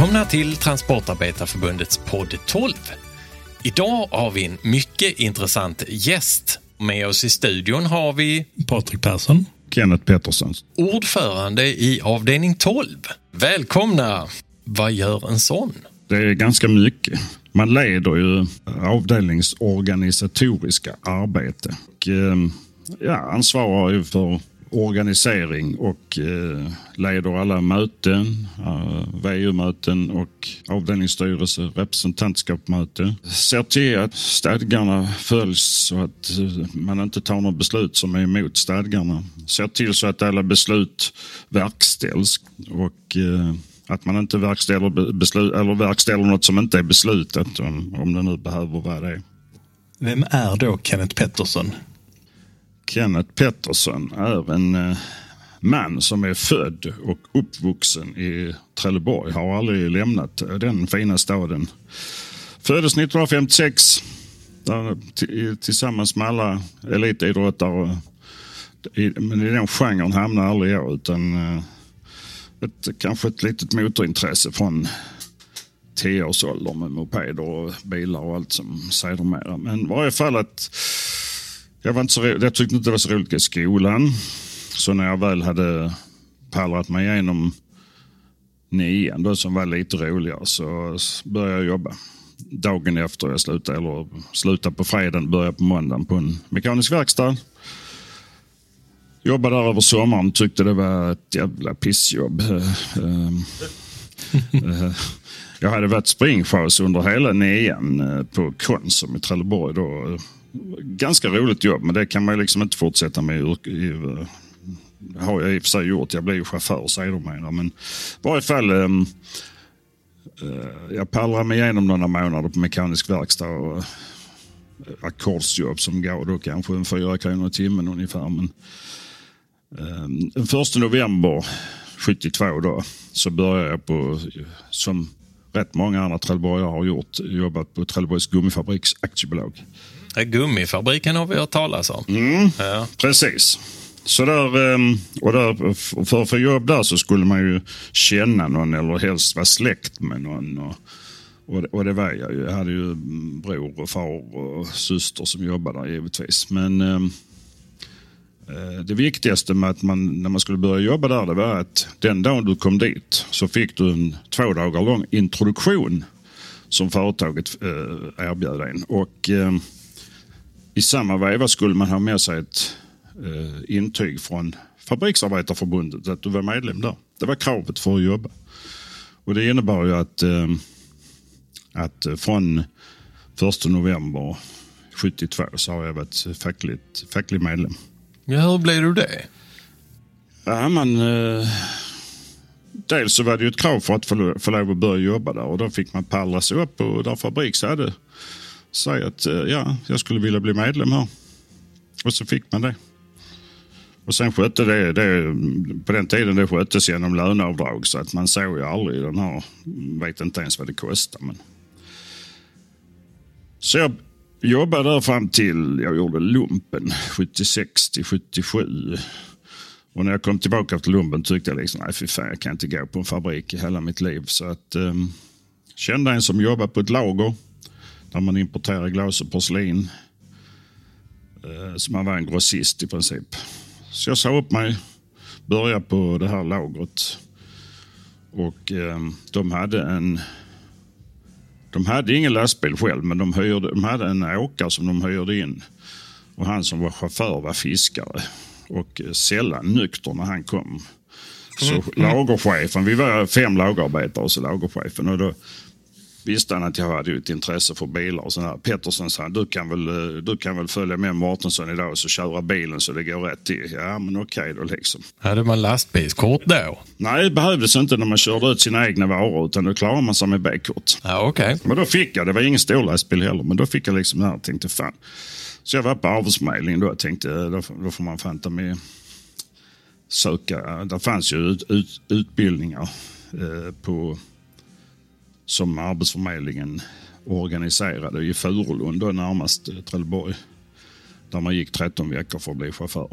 Välkomna till Transportarbetarförbundets podd 12. Idag har vi en mycket intressant gäst. Med oss i studion har vi Patrik Persson. Kenneth Pettersson. ordförande i avdelning 12. Välkomna! Vad gör en sån? Det är ganska mycket. Man leder ju avdelningsorganisatoriska arbete. Och, eh, ja, ansvarar ju för organisering och eh, leder alla möten, eh, VU-möten och avdelningsstyrelse, representantskapsmöte. Ser till att stadgarna följs så att eh, man inte tar något beslut som är emot stadgarna. Ser till så att alla beslut verkställs och eh, att man inte verkställer, beslut, eller verkställer något som inte är beslutat om, om det nu behöver vara det. Vem är då Kenneth Pettersson? Kenneth Pettersson är en eh, man som är född och uppvuxen i Trelleborg. Har aldrig lämnat den fina staden. Föddes 1956 där, tillsammans med alla elitidrottare. I, men i den genren hamnade aldrig jag utan eh, ett, kanske ett litet motorintresse från 10 med mopeder och bilar och allt som sedermera. Men i varje fall att jag, var inte så, jag tyckte inte det var så roligt i skolan. Så när jag väl hade pallrat mig igenom nian då, som var lite roligare så började jag jobba. Dagen efter jag slutade, eller slutade på fredagen, började på måndagen på en mekanisk verkstad. Jobbade där över sommaren, tyckte det var ett jävla pissjobb. Eh, eh, eh, Jag hade varit springchas under hela nian eh, på Konsum i Trelleborg. Då. Ganska roligt jobb, men det kan man liksom inte fortsätta med. i eh, Det har jag i och för sig gjort. Jag blev ju chaufför sedermera. Men i varje fall, Um, uh, jag pallrade mig igenom några månader på mekanisk verkstad. Och, eh, ackordsjobb som gav då kanske en fyra kronor i timmen ungefär. Men, ehm, den första november 72 då, så började jag på, som rätt många andra trelleborgare har gjort, jobbat på Trelleborgs Gummifabriks aktiebolag. Ja, Gummifabriken har vi hört talas om. Ja. Precis. Så där, ehm, och där, för att få jobb där så skulle man ju känna någon eller helst vara släkt med någon. Och, och, det- och det var jag ju. Jag hade ju bror och far och syster som jobbade där givetvis. Men ehm, eh, det viktigaste med att man, när man skulle börja jobba där det var att den dagen du kom dit så fick du en två dagar lång introduktion som företaget eh, erbjöd en. Och, ehm, i samma veva skulle man ha med sig ett eh, intyg från Fabriksarbetarförbundet att du var medlem där. Det var kravet för att jobba. Och det innebar ju att, eh, att från 1 november 72 så har jag varit fackligt, facklig medlem. ja, hur blev du det? Ja, man, eh, dels så var det ju ett krav för att få, få lov att börja jobba där och då fick man pallra sig upp och där Fabriks hade säga att eh, ja, jag skulle vilja bli medlem här. Och så fick man det. Och sen skötte det, det på den tiden det sköttes genom löneavdrag så att man såg ju aldrig den här, vet inte ens vad det kostar. Men. Så jag jobbade där fram till jag gjorde lumpen 76 till 77. Och när jag kom tillbaka till lumpen tyckte jag liksom, nej fy fan, jag kan inte gå på en fabrik i hela mitt liv. Så att um, kände en som jobbade på ett lager där man importerar glas och porslin. Uh, så man var en grossist i princip. Så jag sa upp mig, började på det här lagret. Och ehm, de hade en... De hade ingen lastbil själv, men de, hyrde, de hade en åkare som de hyrde in. Och han som var chaufför var fiskare. Och eh, sällan nykter när han kom. Så lagerchefen, vi var fem lagerarbetare och så lagerchefen. Och då visste han att jag hade ett intresse för bilar. Och sådär. Pettersson sa, du kan, väl, eh, du kan väl följa med Mårtensson idag och så köra bilen så det går rätt till. Ja, men okej då liksom. Hade man lastbilskort då? Nej, det behövdes inte när man körde ut sina egna varor utan då klarade man sig med B-kort. Ja, okej. Men då fick jag, det var ingen stor lastbil heller, men då fick jag liksom det här och tänkte fan. Så jag var på Arbetsförmedlingen då och tänkte då, får- då får man fan ta med söka. Det fanns ju ut, ut, utbildningar eh, på, som Arbetsförmedlingen organiserade i Furulund, då närmast eh, Trelleborg. Där man gick 13 veckor för att bli chaufför.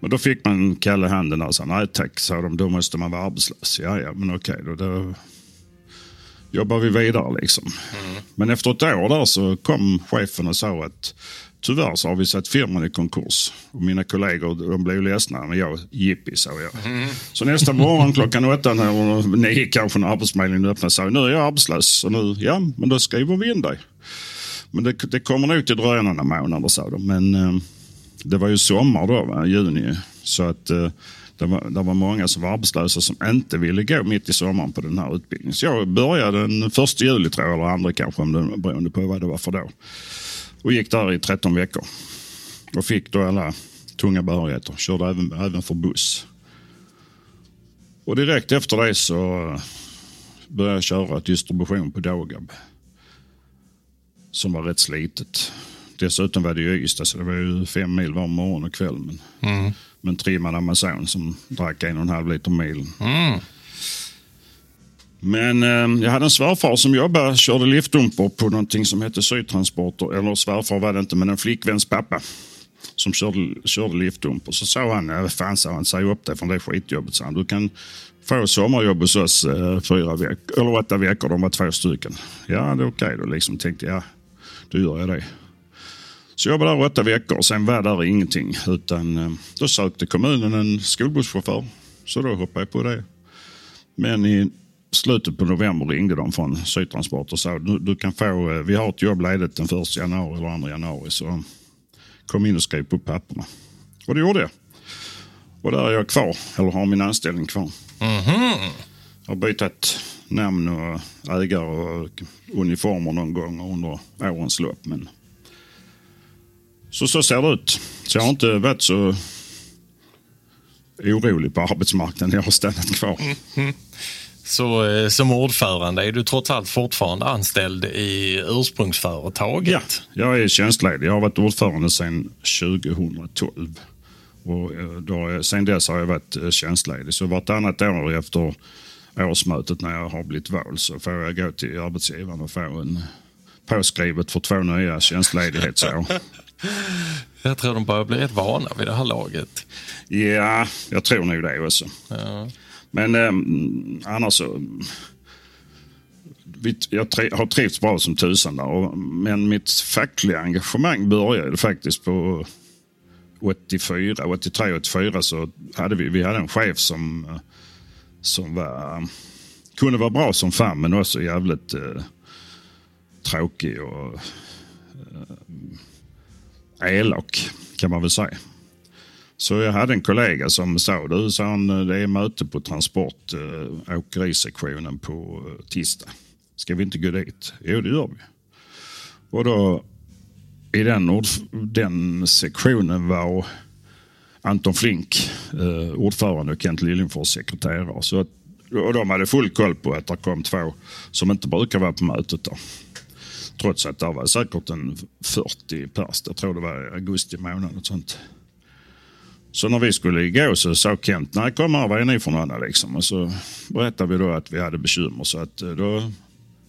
Men då fick man kalla handen och sa nej tack, sa de, då måste man vara arbetslös. Ja, ja, men okej då. då jobbade vi vidare liksom. Men efter ett år där så kom chefen och sa att tyvärr så har vi satt firman i konkurs. Och mina kollegor de blev ledsna, men jag jippi sa jag. Så nästa morgon klockan åtta eller nio kanske när Arbetsförmedlingen öppnade sa jag, nu är jag arbetslös. Och nu, ja, men då skriver vi in dig. Men det, det kommer nog till dröja några månader sa de. Men eh, det var ju sommar då, va? juni. Så att eh, det var, det var många som var arbetslösa som inte ville gå mitt i sommaren på den här utbildningen. Så jag började den första juli tror jag, eller andra kanske, om det, beroende på vad det var för då. Och gick där i 13 veckor. Och fick då alla tunga behörigheter. Körde även, även för buss. Och direkt efter det så började jag köra distribution på Dagab. Som var rätt slitet. Dessutom var det ju Ystad så det var ju fem mil var morgon och kväll. Men, mm. men trimmad Amazon som drack en och en halv liter milen. Mm. Men eh, jag hade en svärfar som jobbade, körde liftdumper på någonting som hette Sydtransporter. Eller svärfar var det inte, men en flickväns pappa. Som körde, körde liftdumper. Så sa han, fan sa han, säg upp dig från det skitjobbet. Så han, du kan få sommarjobb hos oss eh, fyra veckor, eller åtta veckor. De var två stycken. Ja, det är okej då. Liksom tänkte jag, då gör jag det. Så jag jobbade där åtta veckor och sen var där ingenting. Utan eh, då sökte kommunen en skolbusschaufför. Så då hoppade jag på det. Men i slutet på november ringde de från Sydtransport och sa du, du kan få, eh, vi har ett jobb ledigt den 1 januari eller 2 januari. Så kom in och skriv på papperna. Och det gjorde jag. Och där är jag kvar, eller har min anställning kvar. Mhm. Jag har bytt namn och ägare och uniformer någon gång under årens lopp. Men... Så så ser det ut. Så jag har inte varit så orolig på arbetsmarknaden. Jag har stannat kvar. Så eh, som ordförande är du trots allt fortfarande anställd i ursprungsföretaget? Ja, jag är tjänstledig. Jag har varit ordförande sedan 2012. Och eh, då, sen dess har jag varit eh, tjänstledig. Så vartannat år efter årsmötet när jag har blivit vald så får jag gå till arbetsgivaren och få en påskrivet för två nya tjänstledighetsår. Jag tror de börjar bli rätt vana vid det här laget. ja, jag tror nog det också. Ja. Men eh, annars så... Jag har trivts bra som tusan där. och- Men mitt fackliga engagemang började faktiskt på 84, 83, 84 så hade vi, vi hade en chef som, eh, som var, kunde vara bra som fan men också jävligt eh, tråkig och eh, elak kan man väl säga. Så jag hade en kollega som sa, du sa han, det är möte på transport, eh, åkerisektionen på eh, tisdag. Ska vi inte gå dit? Jo, det gör vi. Och då i den, den sektionen var Anton Flink eh, ordförande och Kent Liljenfors sekreterare. Så att, och de hade full koll på att det kom två som inte brukar vara på mötet. Då. Trots att det var säkert en 40 pers. Jag tror det var i augusti månad. Och sånt. Så när vi skulle gå så sa Kent, nej kom här, vad är ni för några liksom? Och så berättade vi då att vi hade bekymmer. Så att eh, då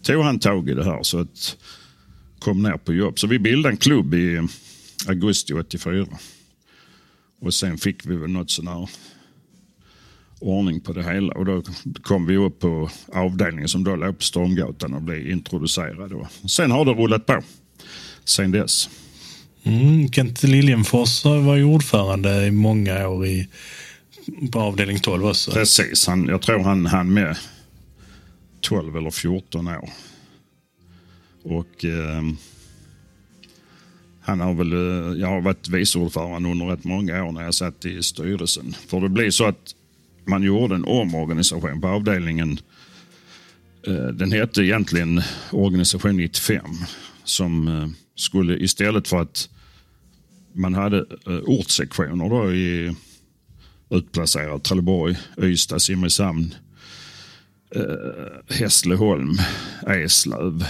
tog han tag i det här. Så att kom ner på jobb. Så vi bildade en klubb i augusti 84. Och sen fick vi väl något sånär ordning på det hela. Och då kom vi upp på avdelningen som då låg på Stormgatan och blev introducerade. Sen har det rullat på sen dess. Mm, Kent Liljenfors var ju ordförande i många år i, på avdelning 12 också. Precis, han, jag tror han hann med 12 eller 14 år. Och eh, han har väl, eh, jag har varit vice ordförande under rätt många år när jag satt i styrelsen. För det blir så att man gjorde en omorganisation på avdelningen. Eh, den hette egentligen organisation 95. Som eh, skulle istället för att man hade eh, ortssektioner då i utplacerat Trelleborg, Ystad, Simrishamn, eh, Hässleholm, Eslöv.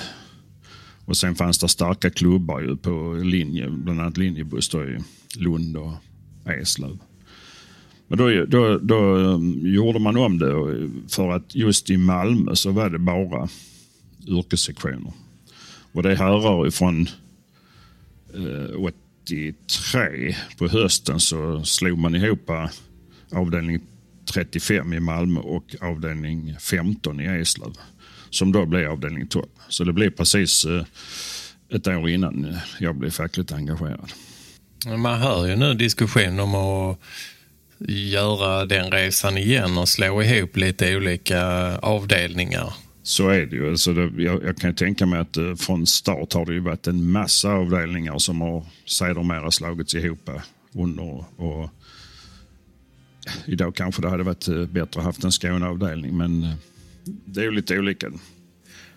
Och sen fanns det starka klubbar ju på linje, bland annat linjebuss då i Lund och Eslöv. Men då, då, då gjorde man om det för att just i Malmö så var det bara yrkessektioner. Och det härrör ifrån eh, 83 på hösten så slog man ihop eh, avdelning 35 i Malmö och avdelning 15 i Eslöv. som då blev avdelning 12. Så det blev precis eh, ett år innan jag blev fackligt engagerad. Man hör ju nu diskussion om att göra den resan igen och slå ihop lite olika avdelningar. Så är det ju. Alltså det, jag, jag, kan tänka mig att eh, från start har det ju varit en massa avdelningar som har sedermera slagits ihop under. Och idag kanske det hade varit eh, bättre att haft en Skåneavdelning men eh, det är ju lite olika.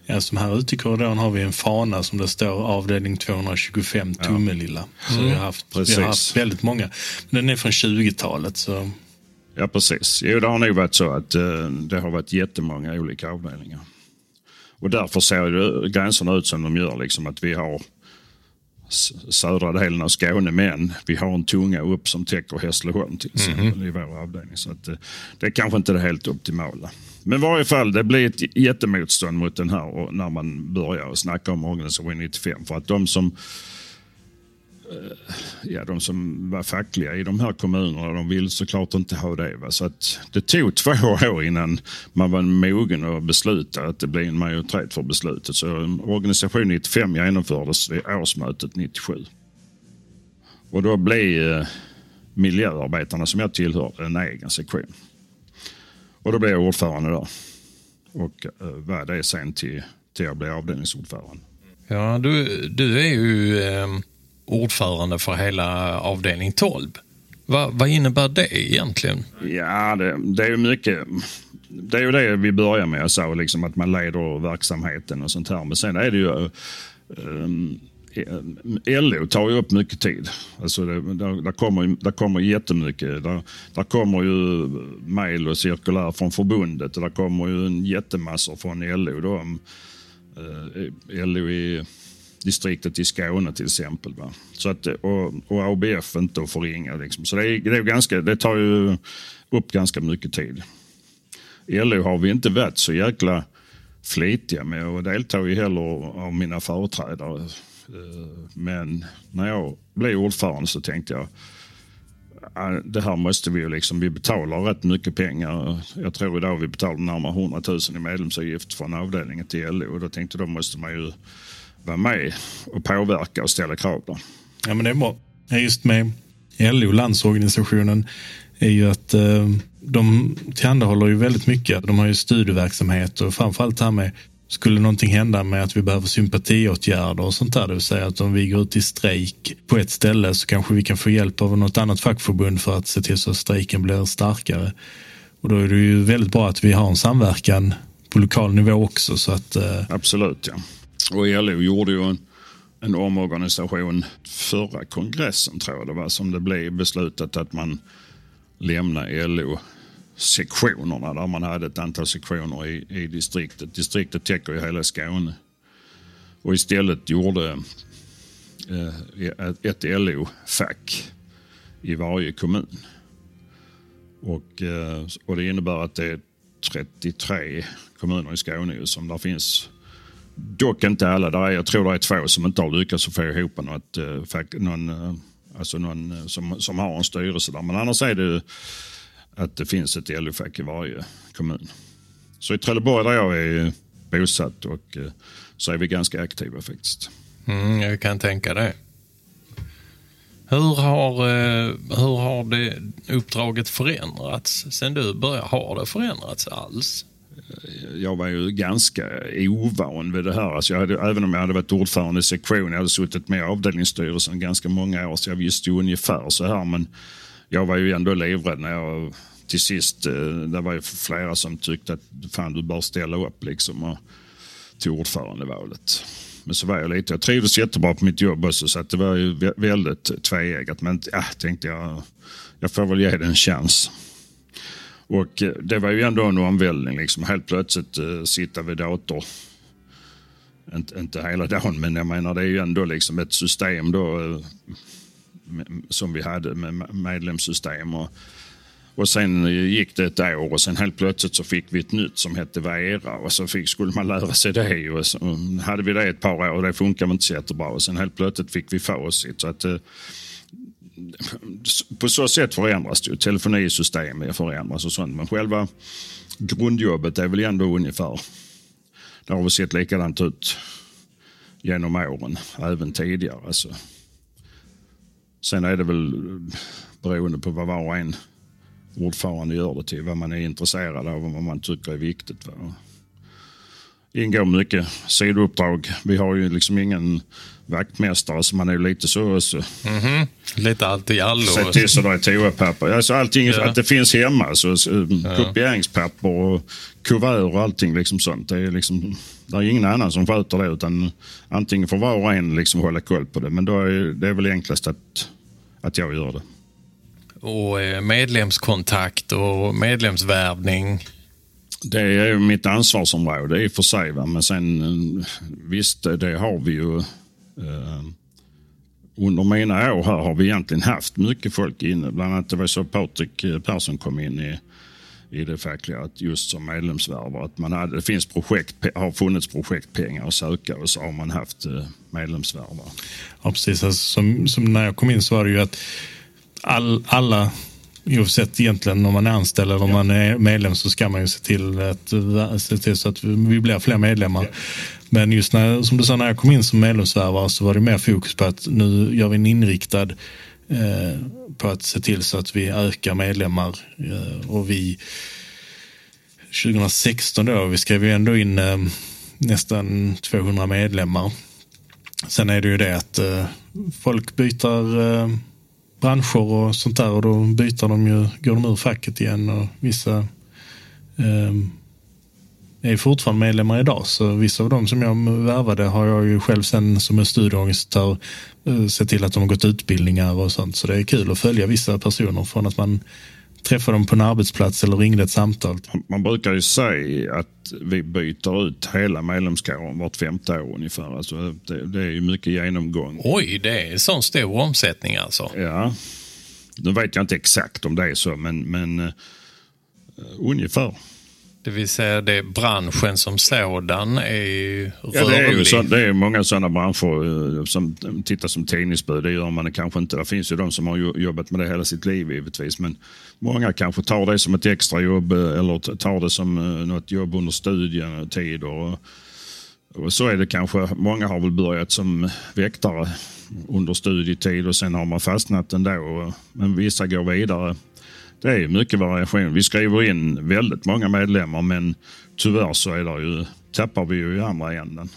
Ja, som här ute i korridoren har vi en fana som det står avdelning 225 Tummelilla. Så mm. vi, har haft, vi har haft väldigt många. Men den är från 20-talet. Så... Ja, precis. Jo, det har nog varit så att uh, det har varit jättemånga olika avdelningar. Och därför ser ju gränserna ut som de gör. Liksom att vi har södra delen av Skåne men vi har en tunga upp som täcker Hässleholm till exempel mm. i vår avdelning. Så att, uh, det är kanske inte det helt optimala. Men i varje fall, det blir ett jättemotstånd mot den här när man börjar snacka om organisation 95. För att de som eh, Eh, ja, de som var fackliga i de här kommunerna, de vill såklart inte ha det. Va? Så att det tog två år innan man var mogen att besluta att det blev en majoritet för beslutet. Så organisation 95 genomfördes vid årsmötet 97. Och då blev eh, miljöarbetarna som jag tillhör en egen sektion. Och då blev jag ordförande där. Och eh, var det sen till, till jag blev avdelningsordförande. Ja, du, du är ju eh, ordförande för hela avdelning 12. Va, vad innebär det egentligen? Ja, det, det är ju mycket. Det är ju det vi börjar med, jag sa, liksom att man leder verksamheten och sånt här. Men sen är det ju um, LO tar ju upp mycket tid. Alltså det, där, där, kommer, där kommer jättemycket. Där, där kommer ju mejl och cirkulär från förbundet och där kommer ju en jättemassor från LO. Då, um, uh, LO i distriktet i Skåne till exempel. Va? Så att, och, och ABF inte att förringa. Liksom. Så det, är, det, är ganska, det tar ju upp ganska mycket tid. LO har vi inte varit så jäkla flitiga med och deltar ju heller av mina företrädare. Eh, men när jag blev ordförande så tänkte jag ah, det här måste vi ju liksom, vi betalar rätt mycket pengar. Jag tror idag vi betalar närmare 100 000 i medlemsavgift från avdelningen till LO. Och då tänkte jag, då måste man ju vara med och påverka och ställa krav där. Ja men det är bra. Just med LO, landsorganisationen, är ju att eh, de tillhandahåller ju väldigt mycket. De har ju studieverksamhet och framförallt det här med skulle någonting hända med att vi behöver sympatiåtgärder och sånt där, det vill säga att om vi går ut i strejk på ett ställe så kanske vi kan få hjälp av något annat fackförbund för att se till så att strejken blir starkare. Och då är det ju väldigt bra att vi har en samverkan på lokal nivå också. Så att, eh... Absolut, ja. Och LO gjorde ju en, en omorganisation förra kongressen, tror jag det var, som det blev beslutat att man lämnar LO sektionerna där man hade ett antal sektioner i, i distriktet. Distriktet täcker ju hela Skåne. Och istället gjorde eh, ett LO-fack i varje kommun. Och, eh, och det innebär att det är 33 kommuner i Skåne som där finns Dock inte alla. Där är, jag tror det är två som inte har lyckats få ihop något, eh, någon, eh, alltså någon eh, som, som har en styrelse där. Men annars är det att det finns ett LO-fack i varje kommun. Så i Trelleborg där jag är bosatt och eh, så är vi ganska aktiva faktiskt. Mm, jag kan tänka det. Hur har, eh, hur har det uppdraget förändrats sen du började? Har det förändrats alls? Jag var ju ganska ovan vid det här. Alltså jag hade, även om jag hade varit ordförande i sektion, jag hade suttit med i avdelningsstyrelsen ganska många år, så jag visste ju ungefär så här. Men jag var ju ändå livrädd när jag till sist, eh, det var ju flera som tyckte att fan du bör ställa upp liksom och, till ordförandevalet. Men så var jag lite, jag trivdes jättebra på mitt jobb också så att det var ju väldigt tveeggat. Men ja, tänkte jag, jag får väl ge det en chans. Och eh, det var ju ändå en omvälvning liksom. Helt plötsligt eh, uh, sitta vid dator. Inte, inte hela dagen men jag menar det är ju ändå liksom ett system då. Uh, som vi hade med medlemssystem. Och, och sen gick det ett år och sen helt plötsligt så fick vi ett nytt som hette Vera och så fick, skulle man lära sig det. Och så mm, hade vi det ett par år och det funkade inte så jättebra. Och sen helt plötsligt fick vi Facit. Så att, uh, på så sätt förändras det ju. Telefonisystem förändras och sånt. Men själva grundjobbet är väl ändå ungefär det har väl sett likadant ut genom åren, även tidigare. Alltså. Sen är det väl eh, beroende på vad var och en ordförande gör det till, vad man är intresserad av och vad man tycker är viktigt. Va? Ingår mycket sidouppdrag. Vi har ju liksom ingen vaktmästare så man är lite så. så. Mm -hmm. Lite allt i allo. Se till så det är toapapper. Alltså allting, ja. att det finns hemma. Så, så, ja. Kopieringspapper och kuvert och allting liksom sånt. Det är, liksom, det är ingen annan som sköter det utan antingen får var och en liksom hålla koll på det. Men då är det är väl enklast att, att jag gör det. Och eh, medlemskontakt och medlemsvärvning. Det är mitt ansvarsområde i och för sig. Va? Men sen visst, det har vi ju. Eh, under mina år här har vi egentligen haft mycket folk inne. Bland annat det var så Patrik eh, Persson kom in i, i det fackliga, att just som medlemsvärvare. Att man hade, det finns projekt, har funnits projektpengar att söka och så har man haft eh, medlemsvärvare. Ja, precis. Alltså, som, som när jag kom in så var det ju att all, alla Oavsett egentligen om man är anställd eller om ja. man är medlem så ska man ju se till, att, se till så att vi blir fler medlemmar. Ja. Men just när, som du sa, när jag kom in som medlemsvärvare så var det mer fokus på att nu gör vi en inriktad eh, på att se till så att vi ökar medlemmar. Eh, och vi 2016 då, vi skrev ju ändå in eh, nästan 200 medlemmar. Sen är det ju det att eh, folk byter eh, branscher och sånt där och då byter de ju, går de ur facket igen och vissa eh, är fortfarande medlemmar idag. Så vissa av dem som jag värvade har jag ju själv sen som en studieorganisatör eh, sett till att de har gått utbildningar och sånt. Så det är kul att följa vissa personer från att man träffade dem på en arbetsplats eller ringde ett samtal. Man brukar ju säga att vi byter ut hela medlemskåren vart femte år ungefär. Alltså det, det är ju mycket genomgång. Oj, det är sån stor omsättning alltså? Ja. Nu vet jag inte exakt om det är så, men, men uh, ungefär. Det vill säga det branschen som sådan är rörlig. Ja, det är, ju så, det är många sådana branscher eh, som tittar som tidningsbud. Det gör man kanske inte. Det finns ju de som har jobbat med det hela sitt liv givetvis. Men många kanske tar det som ett extrajobb eh, eller tar det som eh, något jobb under studietid. Och, och så är det kanske. Många har väl börjat som väktare under studietid och sen har man fastnat ändå. Men vissa går vidare det är mycket variation. Vi skriver in väldigt många medlemmar men tyvärr så är det ju, tappar vi ju i andra änden.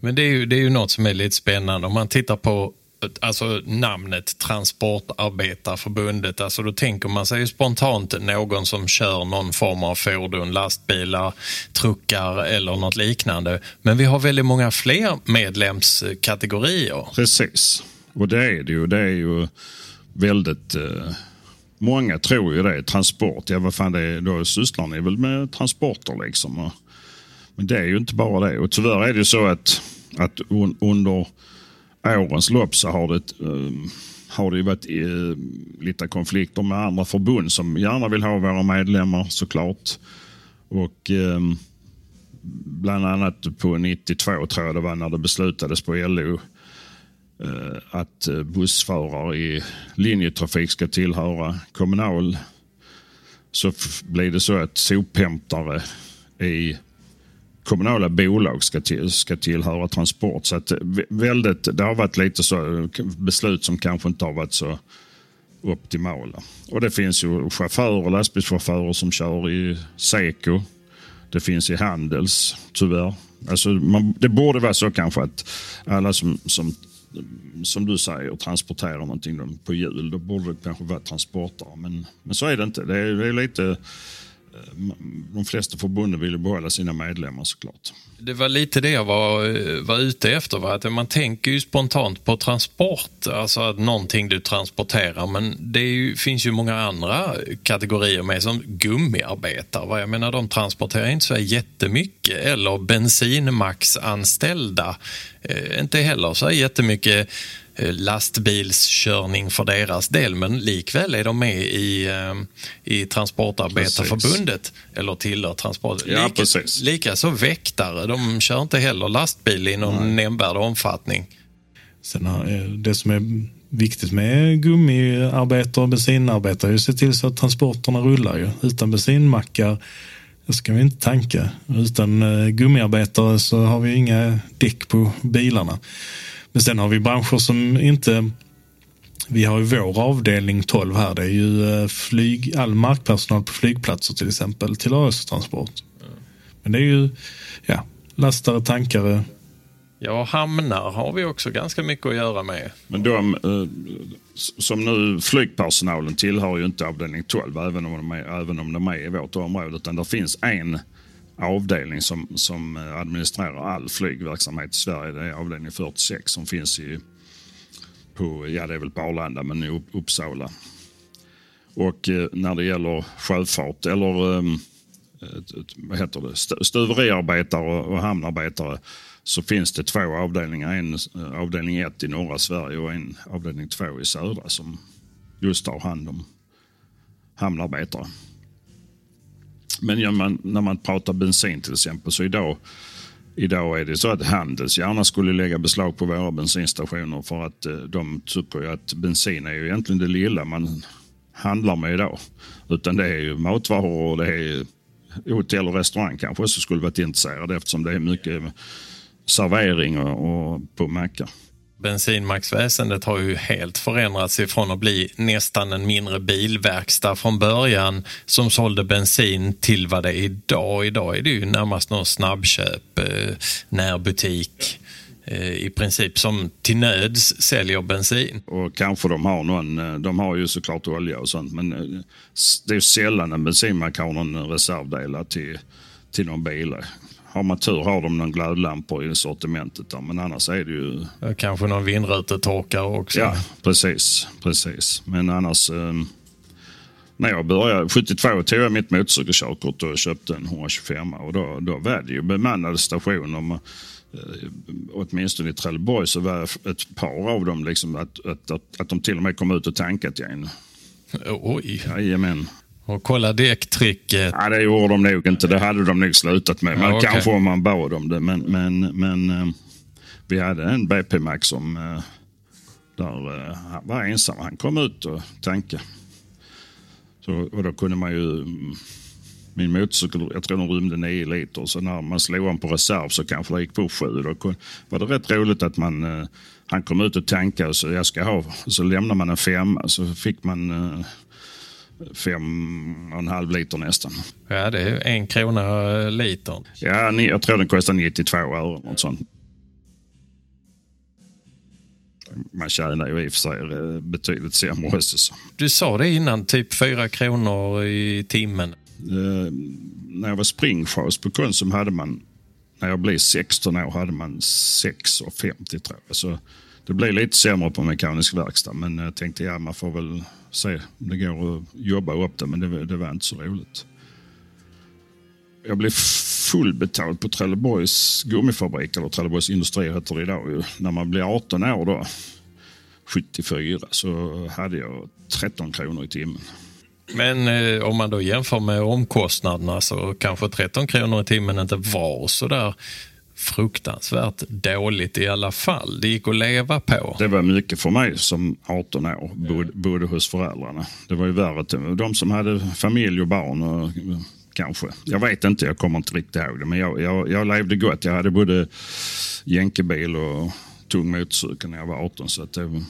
Men det är ju, det är ju något som är lite spännande. Om man tittar på alltså namnet Transportarbetarförbundet, alltså då tänker man sig spontant någon som kör någon form av fordon, lastbilar, truckar eller något liknande. Men vi har väldigt många fler medlemskategorier. Precis, och det är det ju. Det är ju väldigt eh Många tror ju det. Transport, ja vad fan det är, då sysslar ni väl med transporter liksom. Men det är ju inte bara det. Och tyvärr är det ju så att, att under årens lopp så har det, um, har det varit uh, lite konflikter med andra förbund som gärna vill ha våra medlemmar såklart. Och um, bland annat på 92 tror jag det var när det beslutades på LO Eh, att eh, bussförare i linjetrafik ska tillhöra kommunal så blir det så att sophämtare i kommunala bolag ska, till, ska tillhöra Transport. Så att eh, väldigt, det har varit lite så beslut som kanske inte har varit så optimala. Och det finns ju chaufförer, lastbilschaufförer som kör i Seko. Det finns i Handels, tyvärr. Alltså man, det borde vara så kanske att alla som, som som du säger, transporterar någonting på hjul. Då borde det kanske vara transportare. Men, men så är det inte. Det är, det är lite Eh, de flesta förbunden vill behålla sina medlemmar såklart. Det var lite det jag var, eh, var ute efter. Va? Att man tänker ju spontant på transport, alltså att någonting du transporterar. Men det ju, finns ju många andra kategorier med som gummiarbetare. Va? Jag menar de transporterar inte så jättemycket. Eller bensinmaxanställda. Eh, inte heller så jättemycket lastbilskörning för deras del men likväl är de med i, eh, i Transportarbetarförbundet precis. eller tillhör Transport. Ja, lika, Likaså väktare, de kör inte heller lastbil i någon Nej. nämnvärd omfattning. Sen eh, det som är viktigt med gummiarbetare och bensinarbetare är att se till så att transporterna rullar. Ju. Utan bensinmackar ska vi inte tanka. Utan eh, gummiarbetare så har vi inga däck på bilarna. Men sen har vi branscher som inte vi har ju vår avdelning 12 här. Det är ju eh, flyg, all markpersonal på flygplatser till exempel till transport. Men det är ju ja, lastare, tankare. Ja, hamnar har vi också ganska mycket att göra med. Men de, eh, som nu flygpersonalen tillhör ju inte avdelning 12 även om de är, även om de är i vårt område. Utan det finns en avdelning som, som administrerar all flygverksamhet i Sverige. Det är avdelning 46 som finns i på, ja det är väl på Arlanda, men i Uppsala. Och eh, när det gäller sjöfart eller ehm, vad heter det, stuveriarbetare och hamnarbetare så finns det två avdelningar. En eh, avdelning 1 i norra Sverige och en avdelning 2 i södra som just har hand om hamnarbetare. Men ja, man, när man pratar bensin till exempel så idag Idag är det så att Handels gärna skulle lägga beslag på våra bensinstationer för att eh, de tycker ju att bensin är ju egentligen det lilla man handlar med idag. Utan det är ju matvaror och det är hotell och restaurang kanske som skulle varit intresserade eftersom det är mycket servering och, och på mackar. Bensinmacksväsendet har ju helt förändrats ifrån att bli nästan en mindre bilverkstad från början som sålde bensin till vad det är idag. Idag är det ju närmast någon snabbköp, eh, närbutik eh, i princip som till nöds säljer bensin. Och kanske de har någon, eh, de har ju såklart olja och sånt men det är sällan en bensinmack har någon reservdelar till, till någon bil. Har man tur har de någon glödlampor i sortimentet. Där, men annars är det ju... Kanske någon vindrutetorkare också. Ja, precis. precis. Men annars... Eh, när jag började, 72 tog jag mitt motorcykelkörkort och köpte en 125 och då, då var det ju bemannade stationer. Eh, åtminstone i Trelleborg så var ett par av dem liksom att, att, att, att de till och med kom ut och tankat igen. Oj. Jajamän. Och kolla däcktrycket. Ja, det gjorde de nog inte. Det hade de nog slutat med. Men ja, okay. Kanske om man bad om det. Men, men, men uh, vi hade en BP Max som uh, där, uh, var ensam. Han kom ut och tankade. Så, och då kunde man ju... Min motorcykel, jag tror den rymde 9 liter. Så när man slog honom på reserv så kanske det gick på 7. Då var det rätt roligt att man... han kom ut och tankade och så jag ska ha. Så lämnade man en femma så fick man fem och en halv liter nästan. Ja, det är en krona litern. Ja, jag tror den kostar 92 öre. Något sånt. Man tjänar ju i och för sig eh, betydligt sämre också. Du sa det innan, typ fyra kronor i timmen. Uh, när jag var springchef på Konsum hade man, när jag blev 16 år, hade man 6,50 tror jag. Så det blev lite sämre på mekanisk verkstad, men jag tänkte ja, man får väl se om det går att jobba upp det, men det, det var inte så roligt. Jag blev fullbetald på Trelleborgs gummifabrik, eller Trelleborgs industri heter det idag. Ju. När man blir 18 år då, 74, så hade jag 13 kronor i timmen. Men eh, om man då jämför med omkostnaderna så kanske 13 kronor i timmen inte var så där fruktansvärt dåligt i alla fall. Det gick att leva på. Det var mycket för mig som 18 år, bodde, bodde hos föräldrarna. Det var ju värre de som hade familj och barn. Och, kanske. Jag vet inte, jag kommer inte riktigt ihåg det. Men jag, jag, jag levde gott. Jag hade både jänkebil och tung motorcykel när jag var 18. Så att det,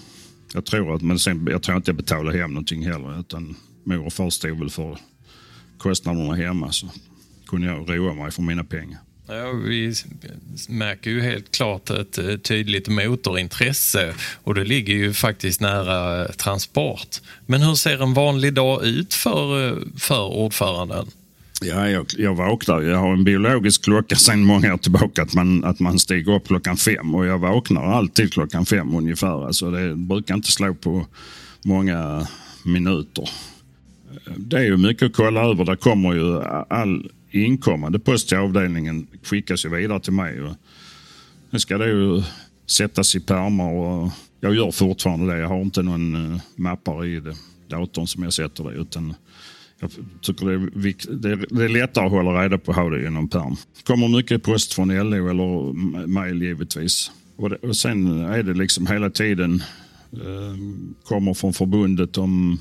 jag, tror att, men sen, jag tror inte jag betalade hem någonting heller. Utan mor och far stod väl för kostnaderna hemma. Så kunde jag roa mig för mina pengar. Ja, vi märker ju helt klart ett eh, tydligt motorintresse och det ligger ju faktiskt nära eh, transport. Men hur ser en vanlig dag ut för, eh, för ordföranden? Ja, jag, jag vaknar. Jag har en biologisk klocka sedan många år tillbaka att man, att man stiger upp klockan fem och jag vaknar alltid klockan fem ungefär. Alltså det brukar inte slå på många minuter. Det är ju mycket att kolla över. Det kommer ju all inkommande post till avdelningen skickas ju vidare till mig. nu ska det ju sättas i pärmar och jag gör fortfarande det. Jag har inte någon eh, mappare i det, datorn som jag sätter det utan jag tycker det är, det, är, det är lättare att hålla reda på hur det i någon pärm. Det kommer mycket post från LO eller mail givetvis. Och, det, och sen är det liksom hela tiden uh, kommer från förbundet om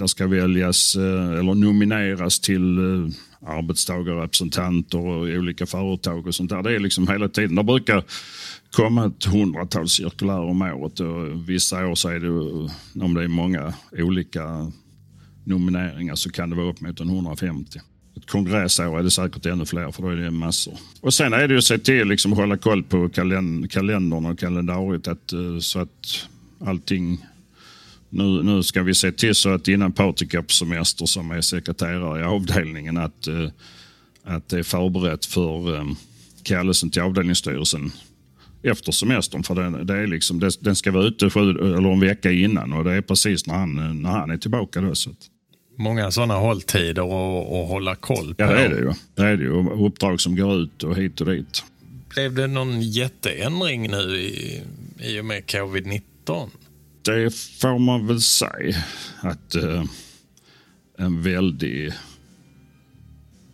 eh, ska väljas eh, eller nomineras till eh, arbetstagarrepresentanter och olika företag och sånt där. Det är liksom hela tiden. Det brukar komma ett hundratal cirkulär om året och vissa år så är det, eh, om det är många olika nomineringar så kan det vara upp mot 150. Ett kongressår är det säkert ännu fler för då är det massor. Och sen är det ju att se till liksom att hålla koll på kalend kalendern och kalendariet att, så att allting nu, nu ska vi se till så att innan Patrik på semester som är sekreterare i avdelningen att, eh, att det är förberett för um, kallelsen till avdelningsstyrelsen efter semestern. För det, det är liksom, det, den ska vara ute sju, eller en vecka innan och det är precis när han, när han är tillbaka. Då, så. Många sådana hålltider och, och hålla koll på. Ja, det är det ju. Det är det ju. Uppdrag som går ut och hit och dit. Blev det någon jätteändring nu i, i och med covid-19? Det får man väl säga. Att eh, en väldig,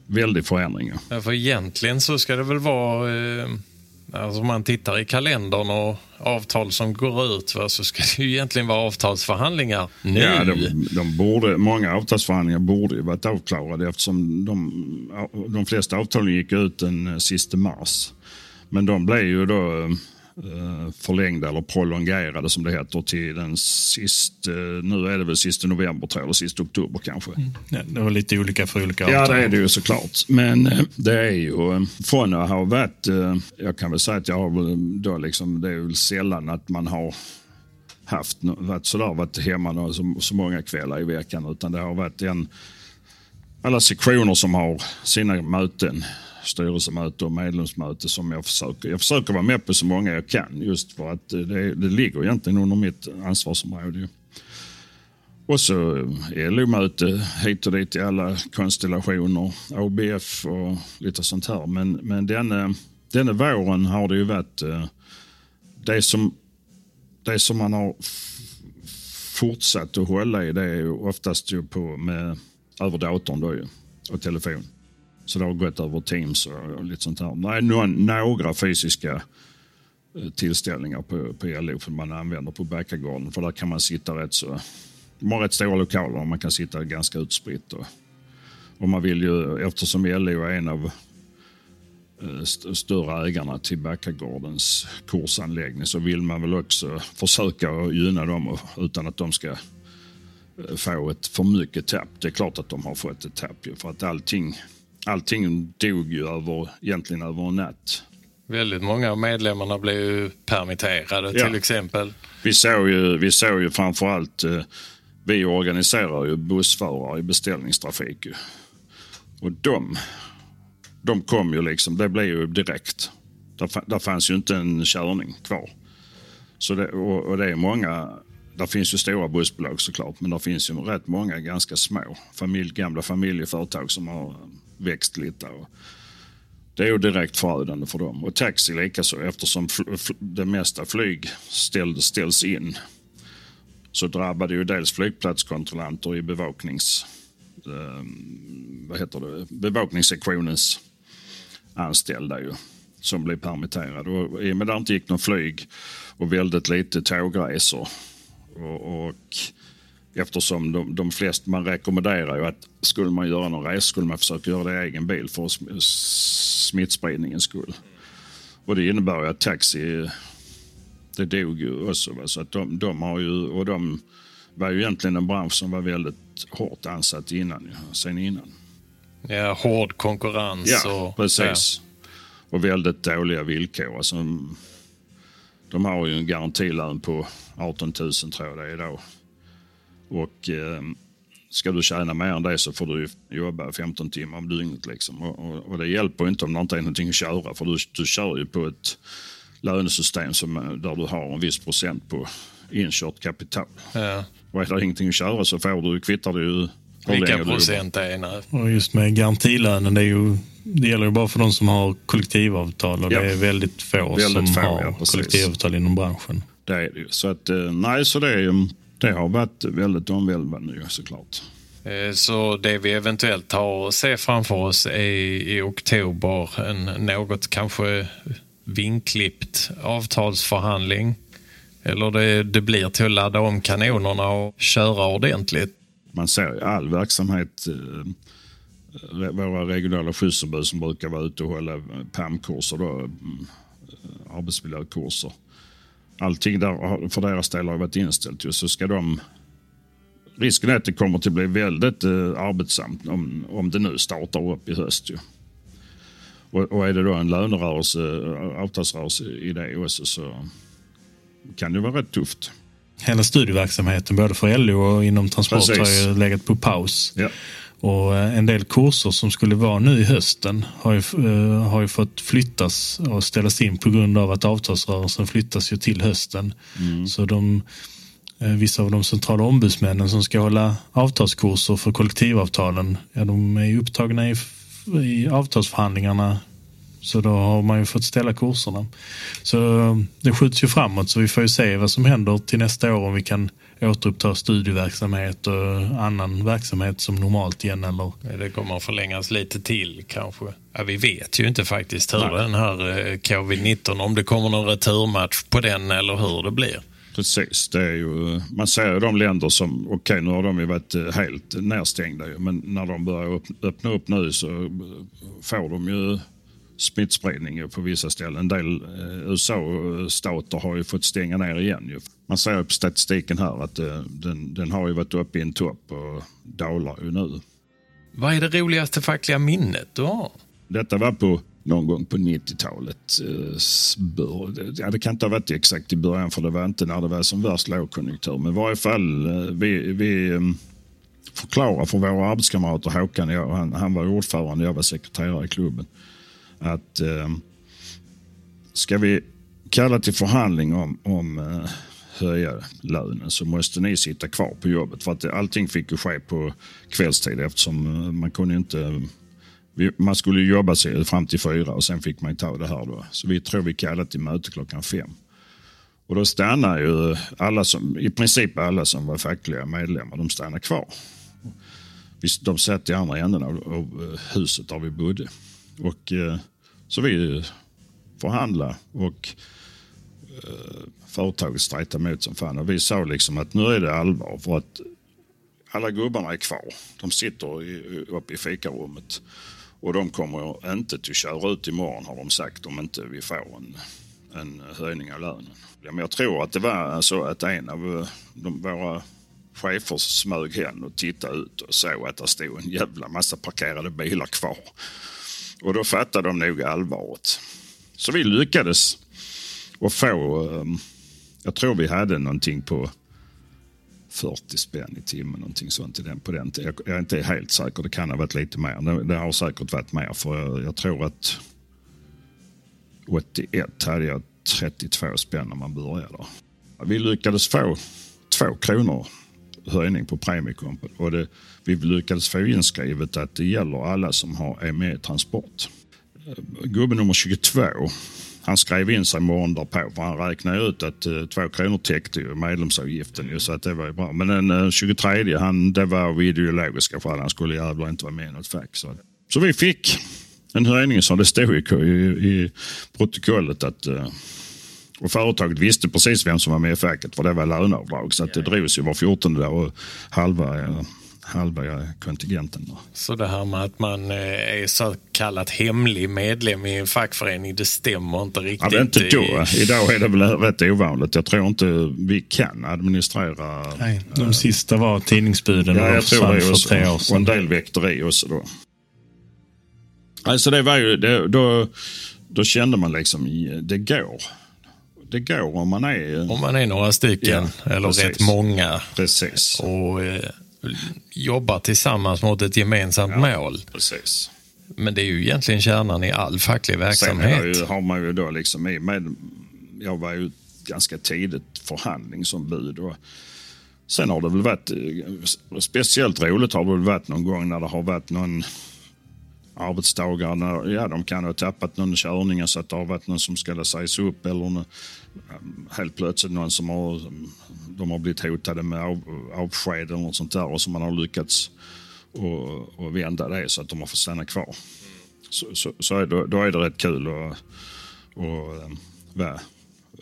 väldig förändring. Ja, för egentligen så ska det väl vara eh Alltså om man tittar i kalendern och avtal som går ut va, så ska det ju egentligen vara avtalsförhandlingar nu. Ja, de, de borde, många avtalsförhandlingar borde ju varit avklarade eftersom de, de flesta avtalen gick ut den sista mars. Men de blev ju då Eh, förlängda eller prolongerade som det heter till den sista, nu är det väl sista november tror jag, eller sista oktober kanske. Mm. Ja, det var lite olika för olika avtal. Ja det är det ju såklart. Men eh, det är ju eh, från att ha varit, jag kan väl säga att jag har då liksom, det är väl sällan att man har haft varit sådär, varit hemma så, så många kvällar i veckan utan det har varit en alla sektioner som har sina möten styrelsemöte och medlemsmöte som jag försöker. Jag försöker vara med på så många jag kan just för att det, det ligger egentligen under mitt ansvarsområde. Och så LO-möte hit och dit i alla konstellationer, ABF och lite sånt här. Men, men denna, denna våren har det ju varit eh, det som, det som man har fortsatt att hålla i det är ju oftast ju på med, över datorn då ju, och telefon. Så det har gått över Teams och lite sånt här. Nej, några fysiska eh, tillställningar på, på LO som man använder på Backagården. För där kan man sitta rätt så... De har rätt stora lokaler och man kan sitta ganska utspritt. Och, och man vill ju, eftersom LO är en av eh, st större ägarna till Backagårdens kursanläggning så vill man väl också försöka gynna dem utan att de ska eh, få ett för mycket tapp. Det är klart att de har fått ett tapp ju, för att allting allting dog ju över, egentligen över en natt. Väldigt många av medlemmarna blev ju permitterade ja. till exempel. Vi såg ju, vi såg ju framförallt, eh, vi organiserar ju bussförare i beställningstrafik. Ju. Och de, de kom ju liksom, det blev ju direkt. Där, där fanns ju inte en körning kvar. Så det, och, och det är många, där finns ju stora bussbolag såklart, men det finns ju rätt många ganska små familj, gamla familjeföretag som har växt lite. Och det är ju direkt förödande för dem. Och taxi likaså eftersom det mesta flyg ställ, ställs in. Så drabbar det ju dels flygplatskontrollanter i bevaknings... Eh, vad heter det? Bevakningssektionens anställda ju, som blir permitterade. Och I och med att det inte gick någon flyg och väldigt lite tågresor och, och Eftersom de, de flesta, man rekommenderar ju att skulle man göra någon resa skulle man försöka göra det i egen bil för smittspridningens skull. Och det innebär ju att taxi, det dog ju också. Va? Så att de, de har ju, och de var ju egentligen en bransch som var väldigt hårt ansatt innan, sen innan. Ja, hård konkurrens. Ja, och, precis. Ja. Och väldigt dåliga villkor. Alltså, de har ju en garantilön på 18 000 tror jag det är idag. Och eh, ska du tjäna mer än det så får du jobba 15 timmar om dygnet. Liksom. Och, och, och, det hjälper inte om det inte är någonting att köra för du, du kör ju på ett lönesystem som, eh, där du har en viss procent på inkört kapital. Ja. Och är det ingenting att köra så får du, kvittar det ju vilka procent det är. Och just med garantilönen, det, är ju, det gäller ju bara för de som har kollektivavtal och ja. det är väldigt få väldigt som få, har ja, kollektivavtal inom branschen. Det är det ju. Så att, eh, nej, så det är det har varit väldigt omvälvande såklart. Eh, så det vi eventuellt har att se framför oss är i oktober en något kanske vinklippt avtalsförhandling. Eller det, det blir till att ladda om kanonerna och köra ordentligt. Man ser all verksamhet, eh, våra regionala skyddsombud som brukar vara ute och hålla PAM-kurser, mm, arbetsmiljökurser. Allting där för deras del har varit inställt. Så ska de risken är att det kommer att bli väldigt eh, arbetsamt om, om det nu startar upp i höst. Ju. Och, och är det då en lönerörelse, eh, avtalsrörelse i det också så kan det vara rätt tufft. Hela studieverksamheten både för LO och inom transport Precis. har ju legat på paus. Ja. Och eh, en del kurser som skulle vara nu i hösten har ju, uh, har ju fått flyttas och ställas in på grund av att avtalsrörelsen flyttas ju till hösten. Mm. Så de, uh, vissa av de centrala ombudsmännen som ska hålla avtalskurser för kollektivavtalen, ja, de är upptagna i, i avtalsförhandlingarna så då har man ju fått ställa kurserna. Så det skjuts ju framåt så vi får ju se vad som händer till nästa år om vi kan återuppta studieverksamhet och annan verksamhet som normalt igen. Eller? Det kommer att förlängas lite till kanske. Ja, vi vet ju inte faktiskt hur Nej. den här eh, covid-19, om det kommer någon returmatch på den eller hur det blir. Precis, det är ju, man ser ju de länder som, okej okay, nu har de ju varit eh, helt nedstängda men när de börjar öppna upp nu så får de ju smittspridning på vissa ställen. En del eh, USA-stater har ju fått stänga ner igen. Man ser på statistiken här att eh, den, den har ju varit uppe i en topp och dalar ju nu. Vad är det roligaste fackliga minnet du har? Detta var på någon gång på 90-talet. Eh, ja, det kan inte ha varit exakt i början för det var inte när det var som värst lågkonjunktur. Men i varje fall, vi, vi eh, förklarar för våra arbetskamrater, Håkan och jag, han, han var ordförande, jag var sekreterare i klubben att eh, ska vi kalla till förhandling om, om eh, höja lönen så måste ni sitta kvar på jobbet. För att allting fick ju ske på kvällstid eftersom eh, man kunde inte man skulle jobba sig fram till fyra och sen fick man ta det här då. Så vi tror vi kallade till möte klockan fem. Och då stannar ju alla som, i princip alla som var fackliga medlemmar, de stannar kvar. De satt i andra änden av, av eh, huset där vi bodde. Och eh, så vi förhandlade och eh, företaget stretade emot som fan. Och vi sa liksom att nu är det allvar för att alla gubbarna är kvar. De sitter i, uppe i fikarummet och de kommer inte att köra ut imorgon har de sagt om inte vi får en, en höjning av lönen. Men jag tror att det var så att en av eh, de, våra chefer smög hen och tittade ut och såg att det stod en jävla massa parkerade bilar kvar. Och då fattade de nog allvaret. Så vi lyckades att få, ehm, jag tror vi hade någonting på 40 spänn i timmen, någonting sånt på den tiden. Jag är inte helt säker, det kan ha varit lite mer. Det, har säkert varit mer, för jag, jag tror att 81 hade jag 32 spänn när man började. Vi lyckades få två kronor höjning på premiekompet. Och det, vi lyckades få inskrivet att det gäller alla som har, är med i Transport. Gubbe nummer 22, han skrev in sig morgonen därpå för han räknade ut att eh, två kronor täckte ju medlemsavgiften ju, så att det var ju bra. Men den eh, 23, han, det var av ideologiska skäl. Han skulle jävlar inte vara med i något fack. Så, så vi fick en höjning som det stod i, i, i protokollet att eh, och företaget visste precis vem som var med i facket för det var löneavdrag. Så att det drogs ju var 14 dag och halva, halva kontingenten. Så det här med att man eh, är så kallat hemlig medlem i en fackförening, det stämmer inte riktigt? Ja, det är inte då. Idag är det väl rätt ovanligt. Jag tror inte vi kan administrera. Nej, de äh, sista var tidningsbuden ja, jag tror det för tre år sedan. Och en del väkteri också då. Alltså det var ju, det, då, då kände man liksom, det går det går om man är... Om man är några stycken, ja, eller precis. rätt många. Precis. Och eh, jobbar tillsammans mot ett gemensamt ja, mål. Precis. Men det är ju egentligen kärnan i all facklig verksamhet. Sen ju, har man ju då liksom i med, jag var ju ganska tidigt förhandlingsombud. Och sen har det väl varit, eh, speciellt roligt har det väl varit någon gång när det har varit någon arbetsdagar när ja, de kan ha tappat någon körning så att det har varit någon som ska sägas upp eller helt plötsligt någon som har, de har blivit hotade med av, avsked eller något sånt där och som man har lyckats och, och vända det så att de har fått stanna kvar. Så, så, så är då, då är det rätt kul att, ehm, vara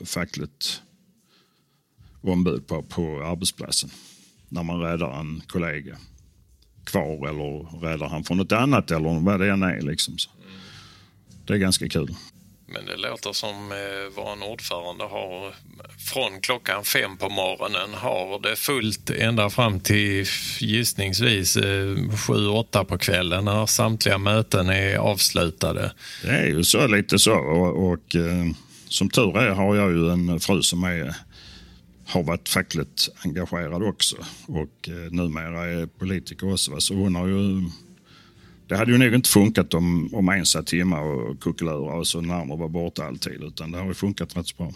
fackligt ombud på, på arbetsplatsen. när man räddar en kollega kvar eller räddar han från något annat eller vad det än är. Liksom. Så det är ganska kul. Men det låter som eh, vår ordförande har från klockan fem på morgonen har det fullt ända fram till gissningsvis eh, sju, åtta på kvällen när samtliga möten är avslutade. Det är ju så lite så och, och eh, som tur är har jag ju en fru som är har varit fackligt engagerad också och eh, numera är politiker också. Så hon har ju det hade ju nog inte funkat om, om en satt hemma och kuckelurade och så den andra var borta alltid. Utan det har ju funkat rätt så bra.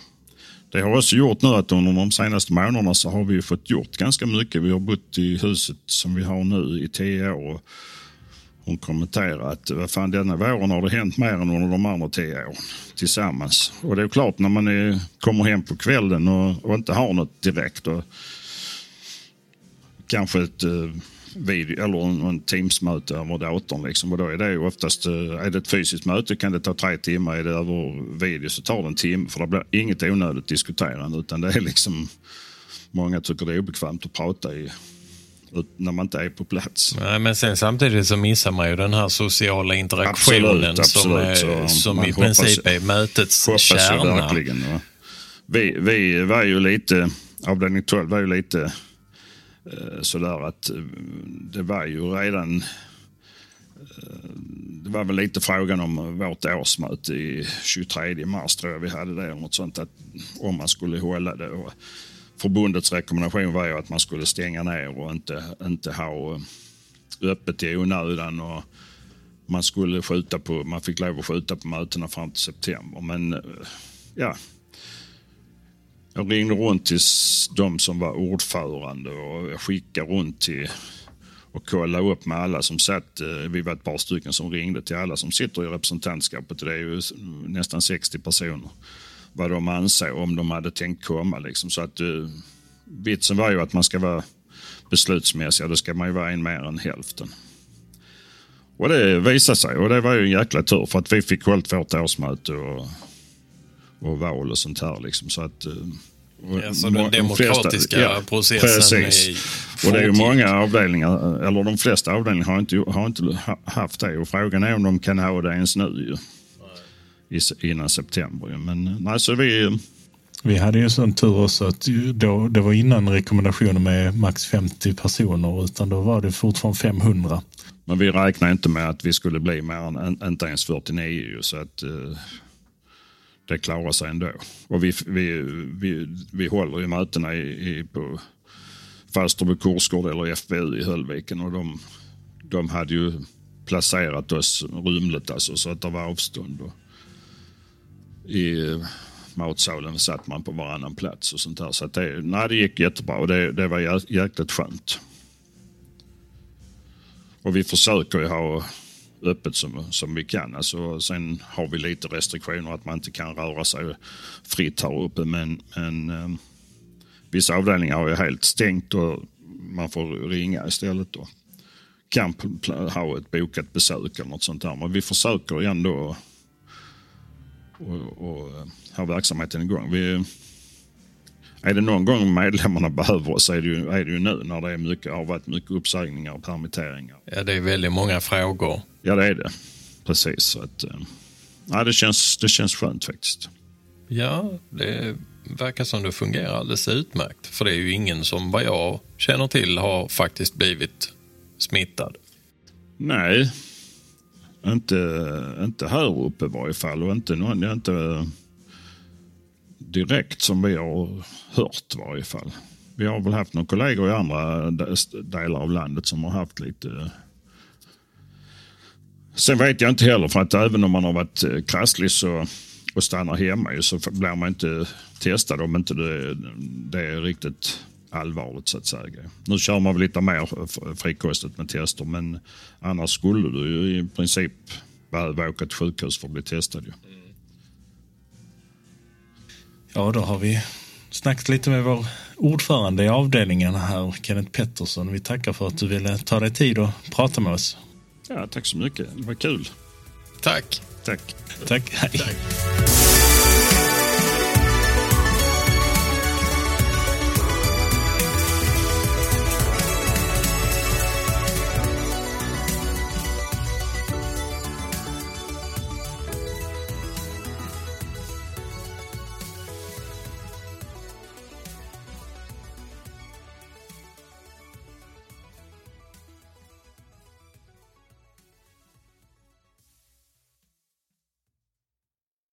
Det har också gjort nu att under de senaste månaderna så har vi fått gjort ganska mycket. Vi har bott i huset som vi har nu i tio år. Hon kommenterar att vad fan, denna våren har det hänt mer än under de andra tio åren tillsammans. Och det är klart när man är, kommer hem på kvällen och, och inte har något direkt. Och, kanske ett eh, video, eller en, en Teams-möte över datorn. Liksom. Och då är det oftast, eh, är det ett fysiskt möte kan det ta tre timmar. Är det över video så tar det en timme. För det blir inget onödigt diskuterande. Utan det är liksom, många tycker det är obekvämt att prata i när man inte är på plats. Nej, men sen samtidigt så missar man ju den här sociala interaktionen absolut, absolut. som, är, som i princip är mötets kärna. Verkligen, vi, vi var ju lite, avdelning 12 var ju lite Eh, sådär att eh, det var ju redan eh, det var väl lite frågan om vårt årsmöte i 23 mars tror jag vi hade det. Något sånt att om man skulle hålla det. Och förbundets rekommendation var ju att man skulle stänga ner och inte, inte ha eh, öppet i onödan. Och man skulle skjuta på, man fick lov att skjuta på mötena fram till september. Men eh, ja, jag ringde runt till de som var ordförande och jag skickade runt till och kollade upp med alla som satt. Eh, vi var ett par stycken som ringde till alla som sitter i representantskapet. Det är ju nästan 60 personer. Vad de ansåg om de hade tänkt komma. Liksom. Så att, uh, vitsen var ju att man ska vara beslutsmässig. Då ska man ju vara en mer än hälften. Och det visade sig och det var ju en jäkla tur för att vi fick hållit vårt årsmöte och och val och sånt här. Liksom. Så att, eh, Ja, så den demokratiska flesta, ja, processen. Och det är ju många avdelningar, eller de flesta avdelningar har inte, har inte haft det. Och frågan är om de kan ha det ens nu. Innan september. Men nej, så vi... Vi hade ju en sån tur också att då, det var innan rekommendationen med max 50 personer utan då var det fortfarande 500. Men vi räknade inte med att vi skulle bli mer än inte ens 49 så att eh, det klarar sig ändå. Och vi, vi, vi, vi håller ju mötena i, i, på Falsterbo kursgård eller FBU i Höllviken och de, de hade ju placerat oss rymligt alltså, så att det var avstånd. Och i matsalen satt man på varannan plats och sånt där. Så att det, nej, det gick jättebra och det, det var jäkligt skönt. Och vi försöker ju ha öppet som, som vi kan. Alltså, sen har vi lite restriktioner att man inte kan röra sig fritt här uppe. Men, men eh, vissa avdelningar har ju helt stängt och man får ringa istället. Då. Kan ha ett bokat besök eller något sånt där. Men vi försöker ändå och, och, och ha verksamheten igång. Vi, är det någon gång medlemmarna behöver oss är det ju, är det ju nu när det är mycket, har varit mycket uppsägningar och permitteringar. Ja, det är väldigt många frågor. Ja, det är det. Precis. Så att, eh, ja, det, känns, det känns skönt faktiskt. Ja, det verkar som det fungerar alldeles utmärkt. För det är ju ingen som vad jag känner till har faktiskt blivit smittad. Nej, inte, inte här uppe i varje fall. Och inte någon, inte eh, direkt som vi har hört i varje fall. Vi har väl haft några kollegor i andra delar av landet som har haft lite eh, Sen vet jag inte heller, för att även om man har varit eh, krasslig så, och stannar hemma så blir man inte testad om inte det, det är riktigt allvarligt så att säga. Nu kör man väl lite mer frikostigt med tester men annars skulle du ju i princip behöva åka till sjukhus för att bli testad. Ju. Ja, då har vi snackat lite med vår ordförande i avdelningen här, Kenneth Pettersson. Vi tackar för att du ville ta dig tid och prata med oss. Ja, tack så mycket. Det var kul. Tack. Tack. Tack. Hej. Tack.